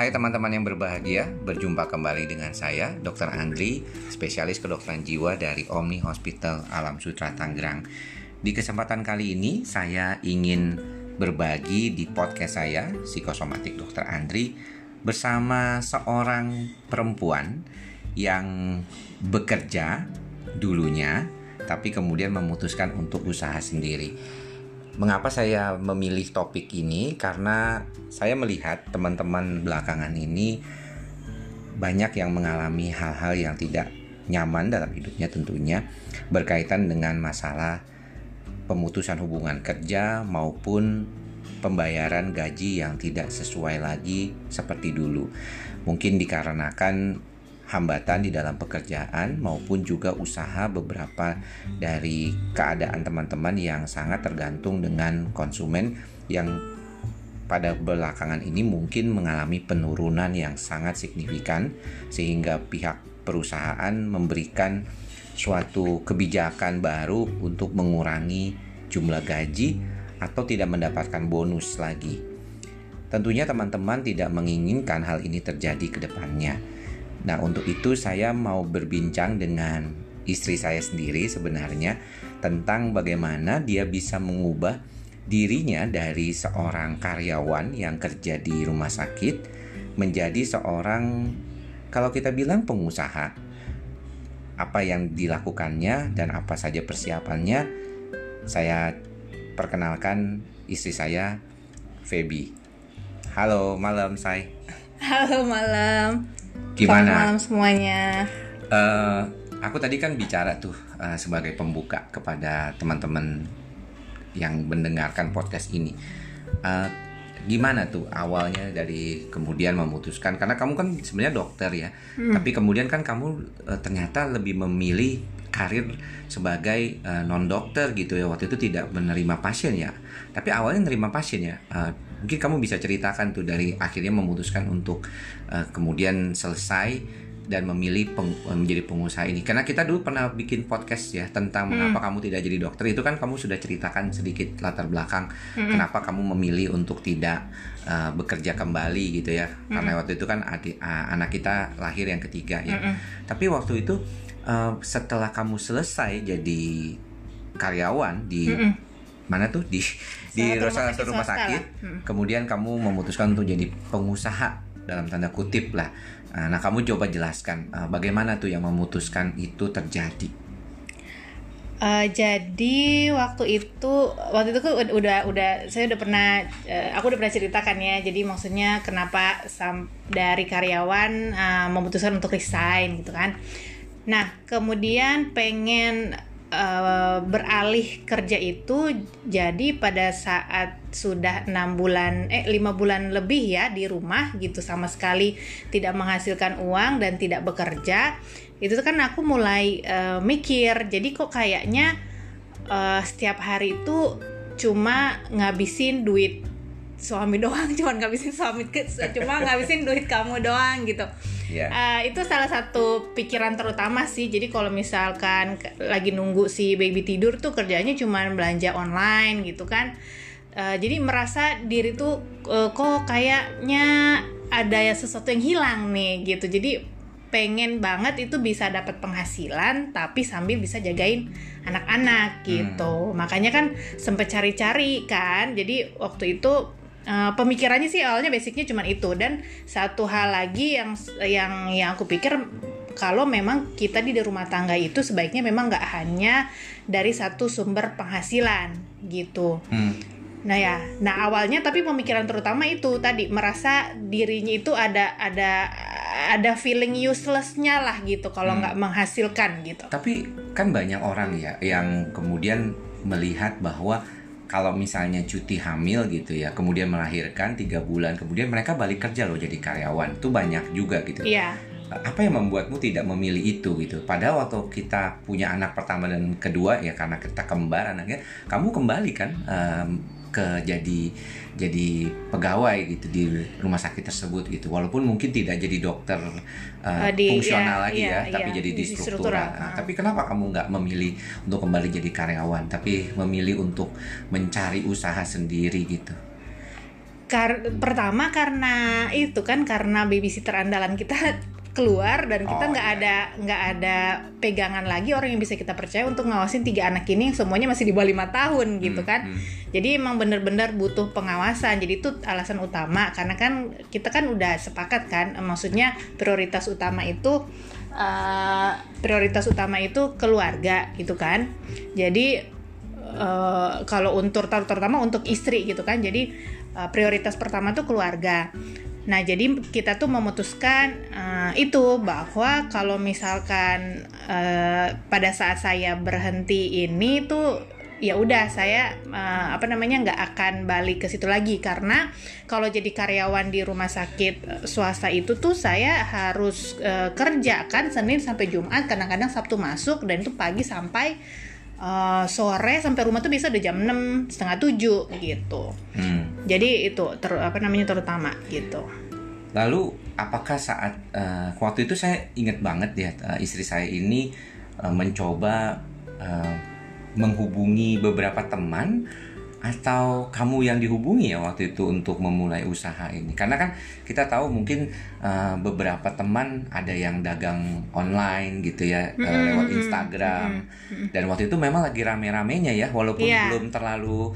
Hai teman-teman yang berbahagia, berjumpa kembali dengan saya, Dr. Andri, spesialis kedokteran jiwa dari Omni Hospital Alam Sutra Tangerang. Di kesempatan kali ini, saya ingin berbagi di podcast saya, Psikosomatik Dr. Andri, bersama seorang perempuan yang bekerja dulunya, tapi kemudian memutuskan untuk usaha sendiri Mengapa saya memilih topik ini? Karena saya melihat teman-teman belakangan ini banyak yang mengalami hal-hal yang tidak nyaman dalam hidupnya tentunya berkaitan dengan masalah pemutusan hubungan kerja maupun pembayaran gaji yang tidak sesuai lagi seperti dulu. Mungkin dikarenakan hambatan di dalam pekerjaan maupun juga usaha beberapa dari keadaan teman-teman yang sangat tergantung dengan konsumen yang pada belakangan ini mungkin mengalami penurunan yang sangat signifikan sehingga pihak perusahaan memberikan suatu kebijakan baru untuk mengurangi jumlah gaji atau tidak mendapatkan bonus lagi. Tentunya teman-teman tidak menginginkan hal ini terjadi ke depannya Nah, untuk itu saya mau berbincang dengan istri saya sendiri sebenarnya tentang bagaimana dia bisa mengubah dirinya dari seorang karyawan yang kerja di rumah sakit menjadi seorang kalau kita bilang pengusaha. Apa yang dilakukannya dan apa saja persiapannya saya perkenalkan istri saya Feby. Halo malam, Say. Halo malam. Gimana? Selamat malam semuanya. Uh, aku tadi kan bicara tuh uh, sebagai pembuka kepada teman-teman yang mendengarkan podcast ini. Uh, gimana tuh awalnya dari kemudian memutuskan karena kamu kan sebenarnya dokter ya, hmm. tapi kemudian kan kamu uh, ternyata lebih memilih karir sebagai uh, non dokter gitu ya waktu itu tidak menerima pasien ya, tapi awalnya menerima pasien ya. Uh, Mungkin kamu bisa ceritakan tuh dari akhirnya memutuskan untuk uh, kemudian selesai dan memilih peng, menjadi pengusaha ini. Karena kita dulu pernah bikin podcast ya tentang hmm. mengapa kamu tidak jadi dokter. Itu kan kamu sudah ceritakan sedikit latar belakang hmm. kenapa kamu memilih untuk tidak uh, bekerja kembali gitu ya. Hmm. Karena waktu itu kan adik, uh, anak kita lahir yang ketiga ya. Hmm. Tapi waktu itu uh, setelah kamu selesai jadi karyawan di hmm. Mana tuh? Di di salah satu rumah sakit. hmm. kemudian kamu memutuskan untuk jadi pengusaha dalam tanda kutip lah. Nah kamu coba jelaskan uh, bagaimana tuh yang memutuskan itu terjadi? Uh, jadi waktu itu waktu itu kan udah udah saya udah pernah uh, aku udah pernah ceritakan ya. Jadi maksudnya kenapa sam, dari karyawan uh, memutuskan untuk resign gitu kan. Nah kemudian pengen uh, beralih kerja itu jadi pada saat sudah enam bulan eh lima bulan lebih ya di rumah gitu sama sekali tidak menghasilkan uang dan tidak bekerja itu kan aku mulai uh, mikir. Jadi kok kayaknya uh, setiap hari itu cuma ngabisin duit suami doang cuma ngabisin suami cuma ngabisin duit kamu doang gitu yeah. Iya. uh, itu salah satu pikiran terutama sih jadi kalau misalkan lagi nunggu si baby tidur tuh kerjanya cuma belanja online gitu kan uh, jadi merasa diri tuh uh, kok kayaknya ada ya sesuatu yang hilang nih gitu jadi pengen banget itu bisa dapat penghasilan tapi sambil bisa jagain anak-anak gitu hmm. makanya kan sempet cari-cari kan jadi waktu itu Uh, pemikirannya sih awalnya basicnya cuma itu dan satu hal lagi yang yang yang aku pikir kalau memang kita di rumah tangga itu sebaiknya memang nggak hanya dari satu sumber penghasilan gitu. Hmm. Nah ya, nah awalnya tapi pemikiran terutama itu tadi merasa dirinya itu ada ada ada feeling uselessnya lah gitu kalau nggak hmm. menghasilkan gitu. Tapi kan banyak orang ya yang kemudian melihat bahwa kalau misalnya cuti hamil gitu ya, kemudian melahirkan tiga bulan, kemudian mereka balik kerja loh jadi karyawan, itu banyak juga gitu. Iya. Apa yang membuatmu tidak memilih itu gitu? Padahal waktu kita punya anak pertama dan kedua ya karena kita kembar anaknya, kamu kembali kan um, ke jadi jadi pegawai gitu di rumah sakit tersebut gitu. Walaupun mungkin tidak jadi dokter uh, di, fungsional iya, lagi iya, ya tapi iya, jadi di struktural. nah, tapi kenapa kamu nggak memilih untuk kembali jadi karyawan tapi memilih untuk mencari usaha sendiri gitu? Kar pertama karena itu kan karena babysitter andalan kita keluar dan kita Oh, nggak iya. ada nggak ada pegangan lagi orang yang bisa kita percaya untuk ngawasin tiga anak ini yang semuanya masih di bawah lima tahun gitu Hmm, kan. hmm. jadi emang bener-bener butuh pengawasan. Jadi itu alasan utama karena kan kita kan udah sepakat kan maksudnya prioritas utama itu eh, prioritas utama itu keluarga gitu kan. Jadi eh, kalau untuk ter- terutama untuk istri gitu kan. Jadi eh, prioritas pertama tuh keluarga nah jadi kita tuh memutuskan eh, itu bahwa kalau misalkan eh, pada saat saya berhenti ini tuh ya udah saya eh, apa namanya nggak akan balik ke situ lagi. Karena kalau jadi karyawan di rumah sakit swasta itu tuh saya harus eh, kerja kan Senin sampai Jumat kadang-kadang Sabtu masuk dan itu pagi sampai eh, sore sampai rumah tuh bisa udah jam 6 setengah tujuh gitu Hmm. jadi itu ter, apa namanya terutama gitu Lalu apakah saat eh, waktu itu saya ingat banget ya eh, istri saya ini eh, mencoba eh, menghubungi beberapa teman atau kamu yang dihubungi ya waktu itu untuk memulai usaha ini karena kan kita tahu mungkin eh, beberapa teman ada yang dagang online gitu ya eh, Mm-mm, lewat Instagram mm-mm. dan waktu itu memang lagi rame-ramenya ya walaupun Iya. belum terlalu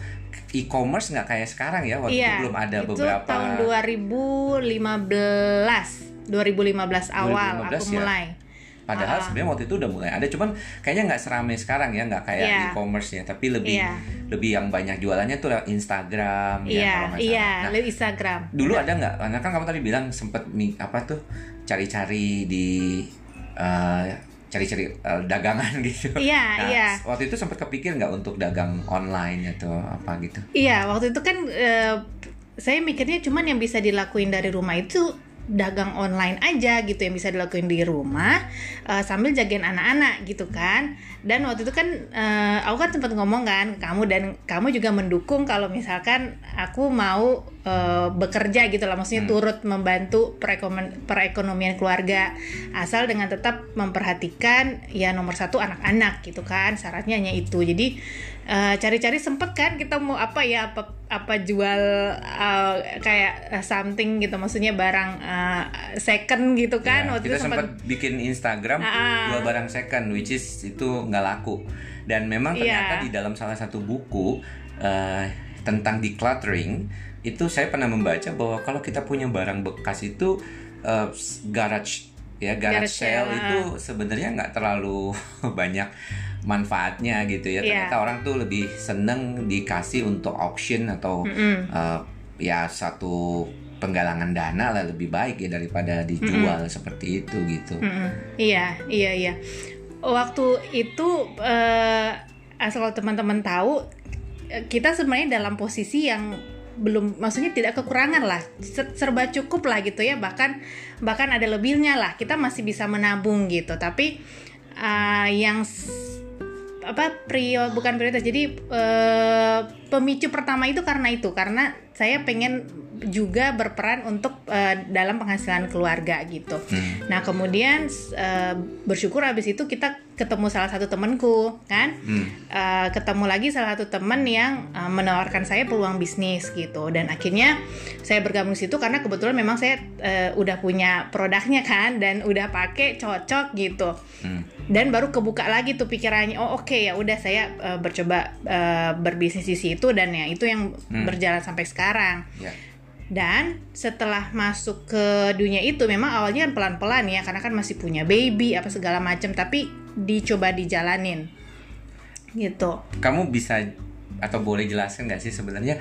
e-commerce nggak kayak sekarang ya waktu itu belum ada Iya, itu beberapa tahun 2015 2015 awal 2015 aku ya? mulai Padahal Ah. sebenarnya waktu itu udah mulai ada, cuman kayaknya nggak seramai sekarang ya, nggak kayak Iya. e-commerce ya, tapi lebih Iya. lebih yang banyak jualannya tuh lewat Instagram ya iya kalau nggak iya salah. Nah, lewat Instagram dulu ada nggak? Karena kan kamu tadi bilang sempet apa tuh cari-cari di eh, cari-cari eh, dagangan gitu. Iya, Nah, iya. Waktu itu sempet kepikir nggak untuk dagang online atau apa gitu? Iya, waktu itu kan eh, saya mikirnya cuman yang bisa dilakuin dari rumah itu dagang online aja gitu yang bisa dilakuin di rumah eh, sambil jagain anak-anak gitu kan. Dan waktu itu kan eh, aku kan sempat ngomong kan kamu dan kamu juga mendukung kalau misalkan aku mau eh, bekerja gitu lah maksudnya Hmm. turut membantu perekonomian, perekonomian keluarga asal dengan tetap memperhatikan ya nomor satu anak-anak gitu kan syaratnya hanya itu jadi eh, cari-cari sempet kan kita mau apa ya apa apa jual eh, kayak something gitu maksudnya barang eh, second gitu kan Ya, waktu kita itu sempat bikin Instagram Ah. jual barang second, which is itu nggak laku. Dan memang ternyata Iya. di dalam salah satu buku eh, tentang decluttering itu saya pernah membaca bahwa kalau kita punya barang bekas itu eh, garage ya garage, Garage sale sale, itu sebenarnya nggak terlalu banyak manfaatnya gitu ya. Iya. Ternyata orang tuh lebih seneng dikasih untuk auction atau Mm-mm. eh, ya satu penggalangan dana lah lebih baik ya daripada dijual seperti itu gitu. Iya, iya, iya. Waktu itu eh asal teman-teman tahu kita sebenarnya dalam posisi yang belum maksudnya tidak kekurangan lah ser- serba cukup lah gitu ya bahkan bahkan ada lebihnya lah kita masih bisa menabung gitu tapi eh, yang apa prio bukan prioritas jadi eh, pemicu pertama itu karena itu karena saya pengen juga berperan untuk eh, dalam penghasilan keluarga gitu Hmm. Nah kemudian eh, bersyukur habis itu kita ketemu salah satu temanku kan, Hmm. Eh, ketemu lagi salah satu teman yang eh, menawarkan saya peluang bisnis gitu dan akhirnya saya bergabung di situ karena kebetulan memang saya eh, udah punya produknya kan dan udah pakai cocok gitu Hmm. dan baru kebuka lagi tuh pikirannya oh oke ya udah saya eh, bercoba eh, berbisnis di situ dan ya itu yang Hmm. berjalan sampai sekarang Ya. dan setelah masuk ke dunia itu memang awalnya kan pelan-pelan ya karena kan masih punya baby apa segala macam tapi dicoba dijalanin gitu. Kamu bisa atau boleh jelaskan nggak sih sebenarnya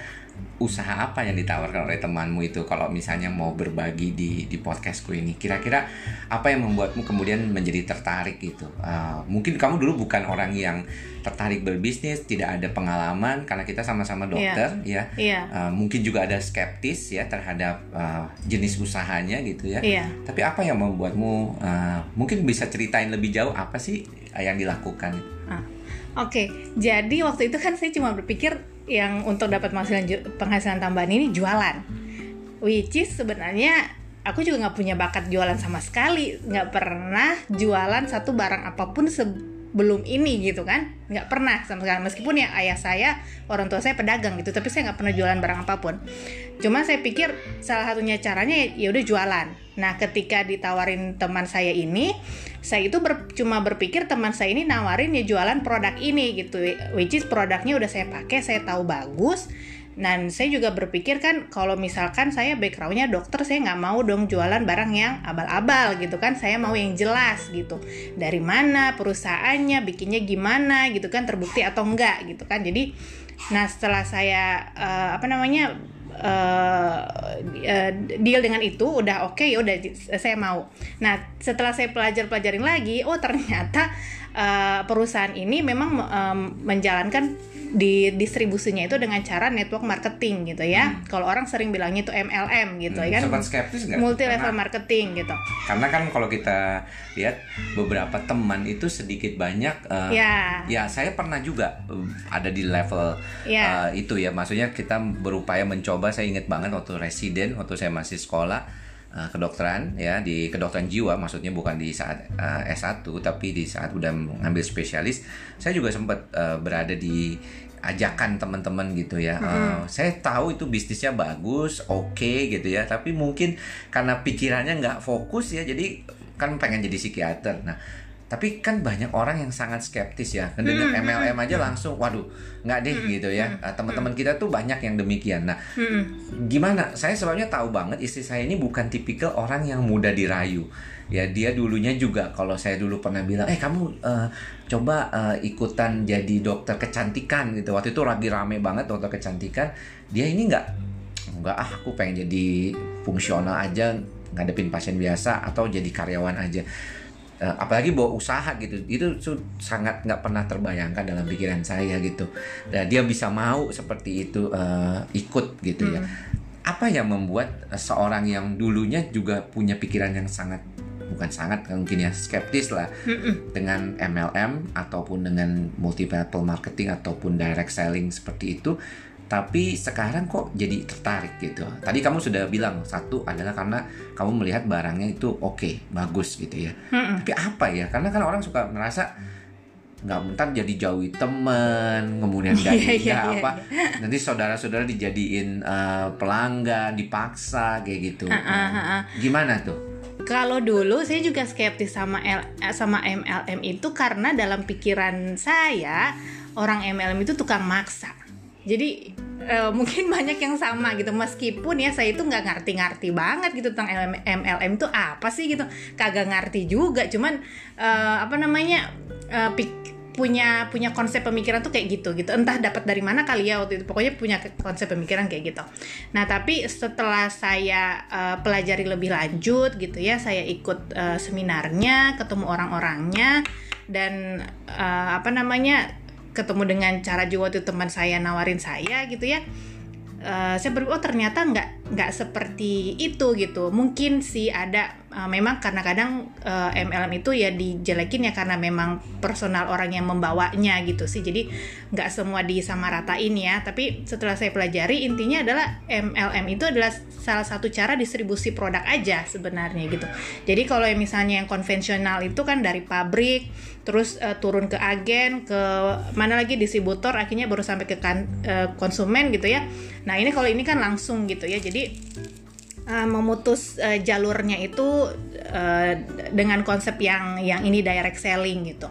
usaha apa yang ditawarkan oleh temanmu itu kalau misalnya mau berbagi di di podcastku ini? Kira-kira apa yang membuatmu kemudian menjadi tertarik gitu? Uh, mungkin kamu dulu bukan orang yang tertarik berbisnis tidak ada pengalaman karena kita sama-sama dokter ya. Iya. Uh, mungkin juga ada skeptis ya terhadap uh, jenis usahanya gitu ya. Iya. tapi apa yang membuatmu uh, mungkin bisa ceritain lebih jauh apa sih yang dilakukan? Ah, Oke, jadi waktu itu kan saya cuma berpikir yang untuk dapat penghasilan penghasilan tambahan ini jualan, which is sebenarnya aku juga nggak punya bakat jualan sama sekali, nggak pernah jualan satu barang apa pun se- belum ini gitu kan. Nggak pernah sama sekali. Meskipun ya ayah saya orang tua saya pedagang gitu tapi saya nggak pernah jualan barang apa pun. Cuma saya pikir salah satunya caranya ya udah jualan. Nah ketika ditawarin teman saya ini saya itu ber, cuma berpikir teman saya ini nawarin ya jualan produk ini gitu. Which is produknya udah saya pakai saya tahu bagus. Dan saya juga berpikir kan kalau misalkan saya backgroundnya dokter saya nggak mau dong jualan barang yang abal-abal gitu kan. Saya mau yang jelas gitu. Dari mana perusahaannya bikinnya gimana gitu kan terbukti atau enggak gitu kan. Jadi nah setelah saya uh, apa namanya uh, uh, deal dengan itu udah oke okay, ya udah saya mau. Nah setelah saya pelajar pelajarin lagi oh ternyata uh, perusahaan ini memang um, menjalankan di distribusinya itu dengan cara network marketing gitu ya. Hmm. Kalau orang sering bilangnya itu MLM gitu hmm, ya kan. Sempat skeptis nggak? Multi level marketing gitu. Karena kan kalau kita lihat beberapa teman itu sedikit banyak uh, ya. ya saya pernah juga uh, ada di level ya. uh, itu ya. Maksudnya kita berupaya mencoba saya ingat banget waktu residen waktu saya masih sekolah uh, kedokteran ya di kedokteran jiwa maksudnya bukan di saat uh, S1 tapi di saat udah mengambil spesialis saya juga sempat uh, berada di ajakan teman-teman gitu ya. Hmm. Uh, saya tahu itu bisnisnya bagus, oke okay, gitu ya. Tapi mungkin karena pikirannya nggak fokus ya, jadi kan pengen jadi psikiater. Nah, tapi kan banyak orang yang sangat skeptis ya. Mendengar hmm. MLM aja langsung, waduh, nggak deh hmm. gitu ya. Uh, teman-teman kita tuh banyak yang demikian. Nah, hmm. gimana? Saya sebabnya tahu banget istri saya ini bukan tipikal orang yang mudah dirayu ya dia dulunya juga kalau saya dulu pernah bilang eh kamu uh, coba uh, ikutan jadi dokter kecantikan gitu waktu itu lagi rame banget dokter kecantikan dia ini nggak nggak ah aku pengen jadi fungsional aja ngadepin pasien biasa atau jadi karyawan aja apalagi bawa usaha gitu itu sangat nggak pernah terbayangkan dalam pikiran saya gitu dan dia bisa mau seperti itu uh, ikut gitu ya. hmm. ya apa yang membuat seorang yang dulunya juga punya pikiran yang sangat bukan sangat mungkin ya skeptis lah Mm-mm. dengan MLM ataupun dengan multi level marketing ataupun direct selling seperti itu tapi sekarang kok jadi tertarik gitu. Tadi kamu sudah bilang satu adalah karena kamu melihat barangnya itu oke, okay, bagus gitu ya. Mm-mm. Tapi apa ya? Karena kan orang suka merasa nggak bentar jadi jauhi temen kemudian gak yeah, yeah, apa yeah. nanti saudara-saudara dijadiin uh, pelanggan dipaksa kayak gitu uh, uh, uh, uh. gimana tuh kalau dulu saya juga skeptis sama L, sama MLM itu karena dalam pikiran saya orang MLM itu tukang maksa. Jadi uh, mungkin banyak yang sama gitu. Meskipun ya saya itu nggak ngerti-ngerti banget gitu tentang MLM itu apa sih gitu. Kagak ngerti juga. Cuman uh, apa namanya uh, pik punya punya konsep pemikiran tuh kayak gitu gitu. Entah dapat dari mana kali ya waktu itu. Pokoknya punya konsep pemikiran kayak gitu. Nah tapi setelah saya uh, pelajari lebih lanjut gitu ya saya ikut uh, seminarnya ketemu orang-orangnya dan uh, apa namanya ketemu dengan cara juga waktu teman saya nawarin saya gitu ya uh, saya berpikir oh ternyata nggak nggak seperti itu gitu. Mungkin sih ada uh, memang karena kadang uh, eh, MLM itu ya dijelekin ya karena memang personal orang yang membawanya gitu sih. Jadi nggak semua disamaratain ya. Tapi setelah saya pelajari intinya adalah MLM itu adalah salah satu cara distribusi produk aja sebenarnya gitu. Jadi kalau yang misalnya yang konvensional itu kan dari pabrik terus uh, turun ke agen ke mana lagi distributor akhirnya baru sampai ke kan, uh, konsumen gitu ya. Nah ini kalau ini kan langsung gitu ya. Jadi uh, memutus uh, jalurnya itu uh, dengan konsep yang yang ini direct selling gitu.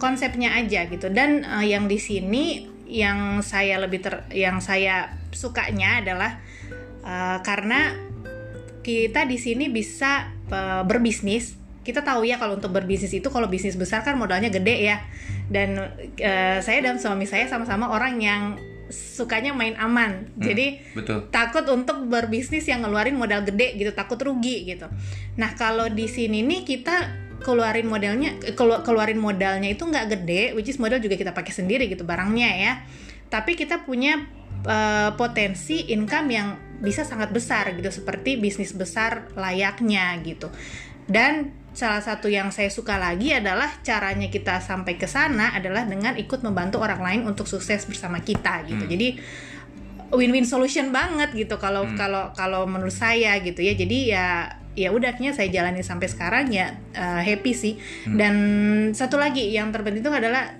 Konsepnya aja gitu. Dan uh, yang di sini yang saya lebih ter yang saya sukanya adalah uh, karena kita di sini bisa uh, berbisnis. Kita tahu ya kalau untuk berbisnis itu kalau bisnis besar kan modalnya gede ya. Dan uh, saya dan suami saya sama-sama orang yang sukanya main aman. Hmm, Jadi betul. takut untuk berbisnis yang ngeluarin modal gede gitu, takut rugi gitu. Nah, kalau di sini nih kita keluarin modelnya keluarin modalnya itu nggak gede, which is modal juga kita pakai sendiri gitu barangnya ya. Tapi kita punya uh, potensi income yang bisa sangat besar gitu seperti bisnis besar layaknya gitu. Dan salah satu yang saya suka lagi adalah caranya kita sampai ke sana adalah dengan ikut membantu orang lain untuk sukses bersama kita gitu. Hmm. Jadi win-win solution banget gitu kalau Hmm. kalau kalau menurut saya gitu ya jadi ya ya udah akhirnya saya jalani sampai sekarang ya uh, happy sih Hmm. dan satu lagi yang terpenting itu adalah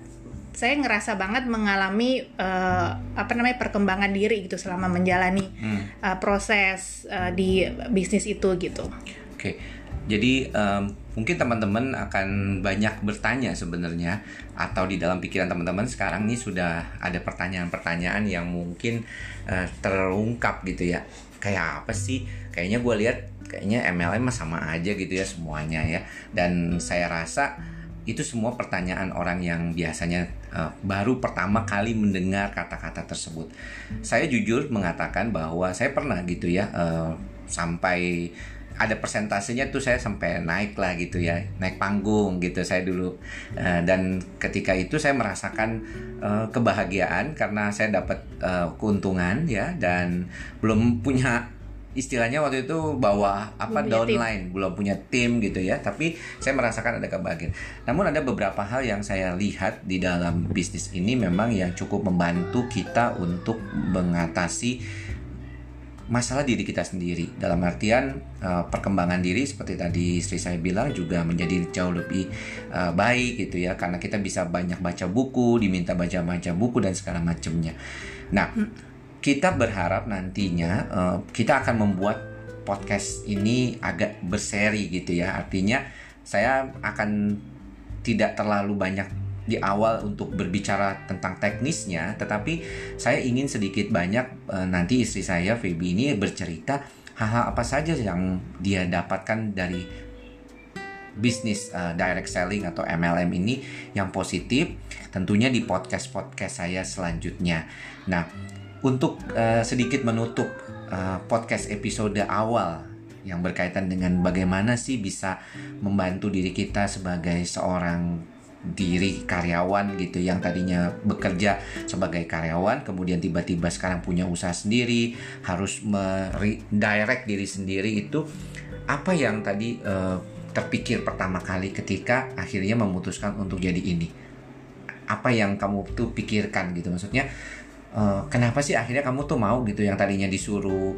saya ngerasa banget mengalami uh, apa namanya perkembangan diri gitu selama menjalani Hmm. uh, proses uh, di bisnis itu gitu Oke, jadi em, mungkin teman-teman akan banyak bertanya sebenarnya atau di dalam pikiran teman-teman sekarang nih sudah ada pertanyaan-pertanyaan yang mungkin eh, terungkap gitu ya. Kayak apa sih? Kayaknya gue lihat kayaknya MLM sama aja gitu ya semuanya ya. Dan saya rasa itu semua pertanyaan orang yang biasanya eh, baru pertama kali mendengar kata-kata tersebut. Saya jujur mengatakan bahwa saya pernah gitu ya eh, sampai ada persentasenya tuh saya sampai naik lah gitu ya naik panggung gitu saya dulu. Eh, dan ketika itu saya merasakan eh, kebahagiaan karena saya dapat eh, keuntungan ya dan belum punya istilahnya waktu itu bawa apa Belum punya tim. downline belum punya tim gitu ya. Tapi saya merasakan ada kebahagiaan. Namun ada beberapa hal yang saya lihat di dalam bisnis ini memang yang cukup membantu kita untuk mengatasi masalah diri kita sendiri. Dalam artian eh, perkembangan diri seperti tadi istri saya bilang juga menjadi jauh lebih eh, baik gitu ya. Karena kita bisa banyak baca buku diminta baca-baca buku dan segala macamnya. Nah kita berharap nantinya eh, kita akan membuat podcast ini agak berseri gitu ya. Artinya saya akan tidak terlalu banyak di awal untuk berbicara tentang teknisnya, tetapi saya ingin sedikit banyak eh, nanti istri saya Feby ini bercerita hal-hal apa saja yang dia dapatkan dari bisnis eh, direct selling atau MLM ini yang positif tentunya di podcast-podcast saya selanjutnya. Nah, untuk eh, sedikit menutup eh, podcast episode awal yang berkaitan dengan bagaimana sih bisa membantu diri kita sebagai seorang diri karyawan gitu yang tadinya bekerja sebagai karyawan kemudian tiba-tiba sekarang punya usaha sendiri harus direct diri sendiri itu apa yang tadi eh, terpikir pertama kali ketika akhirnya memutuskan untuk jadi ini? Apa yang kamu tuh pikirkan gitu? Maksudnya eh, kenapa sih akhirnya kamu tuh mau gitu yang tadinya disuruh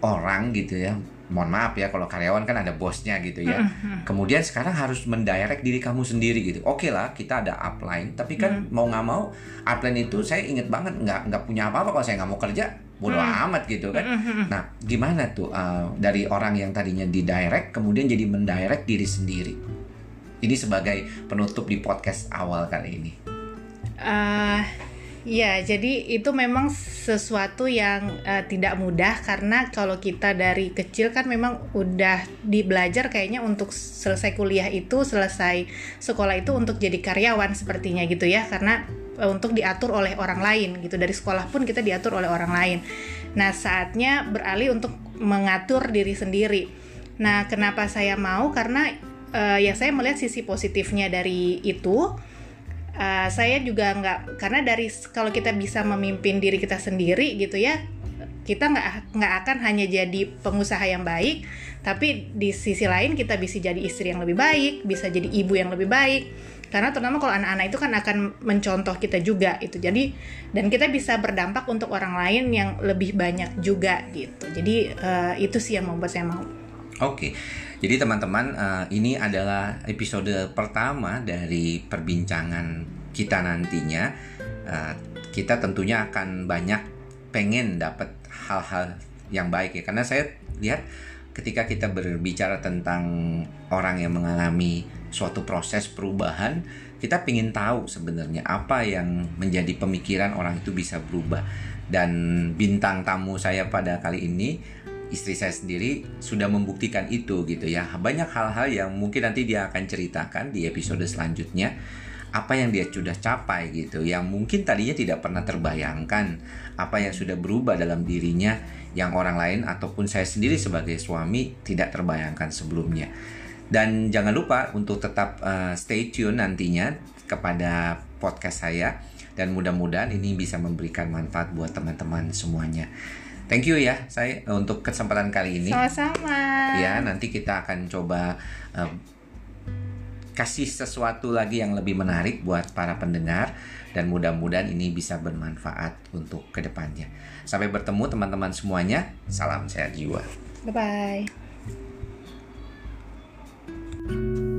orang gitu ya mohon maaf ya kalau karyawan kan ada bosnya gitu ya. Kemudian sekarang harus mendirect diri kamu sendiri gitu. Oke lah kita ada upline tapi kan mau nggak mau upline itu saya inget banget nggak nggak punya apa-apa kalau saya nggak mau kerja bodo amat gitu kan. Nah gimana tuh uh, dari orang yang tadinya di direct kemudian jadi mendirect diri sendiri? Ini sebagai penutup di podcast awal kali ini. Eh, ya, jadi itu memang sesuatu yang eh, tidak mudah karena kalau kita dari kecil kan memang udah dibelajar kayaknya untuk selesai kuliah itu, selesai sekolah itu untuk jadi karyawan sepertinya gitu ya, karena eh, untuk diatur oleh orang lain gitu. Dari sekolah pun kita diatur oleh orang lain. Nah, saatnya beralih untuk mengatur diri sendiri. Nah, kenapa saya mau? Karena eh, ya saya melihat sisi positifnya dari itu. Uh, saya juga nggak karena dari kalau kita bisa memimpin diri kita sendiri gitu ya kita nggak nggak akan hanya jadi pengusaha yang baik tapi di sisi lain kita bisa jadi istri yang lebih baik bisa jadi ibu yang lebih baik. Karena terutama kalau anak-anak itu kan akan mencontoh kita juga itu jadi dan kita bisa berdampak untuk orang lain yang lebih banyak juga gitu. Jadi uh, itu sih yang membuat saya mau. Oke, jadi teman-teman uh, ini adalah episode pertama dari perbincangan kita nantinya. Uh, kita tentunya akan banyak pengen dapat hal-hal yang baik ya, karena saya lihat ketika kita berbicara tentang orang yang mengalami suatu proses perubahan, kita ingin tahu sebenarnya apa yang menjadi pemikiran orang itu bisa berubah. Dan bintang tamu saya pada kali ini istri saya sendiri sudah membuktikan itu gitu ya. Banyak hal-hal yang mungkin nanti dia akan ceritakan di episode selanjutnya. Apa yang dia sudah capai gitu yang mungkin tadinya tidak pernah terbayangkan. Apa yang sudah berubah dalam dirinya yang orang lain ataupun saya sendiri sebagai suami tidak terbayangkan sebelumnya. Dan jangan lupa untuk tetap uh, stay tune nantinya kepada podcast saya. Dan mudah-mudahan ini bisa memberikan manfaat buat teman-teman semuanya. Thank you ya saya untuk kesempatan kali ini. sama-sama Ya, nanti kita akan coba uh, kasih sesuatu lagi yang lebih menarik buat para pendengar dan mudah-mudahan ini bisa bermanfaat untuk ke depannya. Sampai bertemu teman-teman semuanya. Salam sehat jiwa. Bye bye.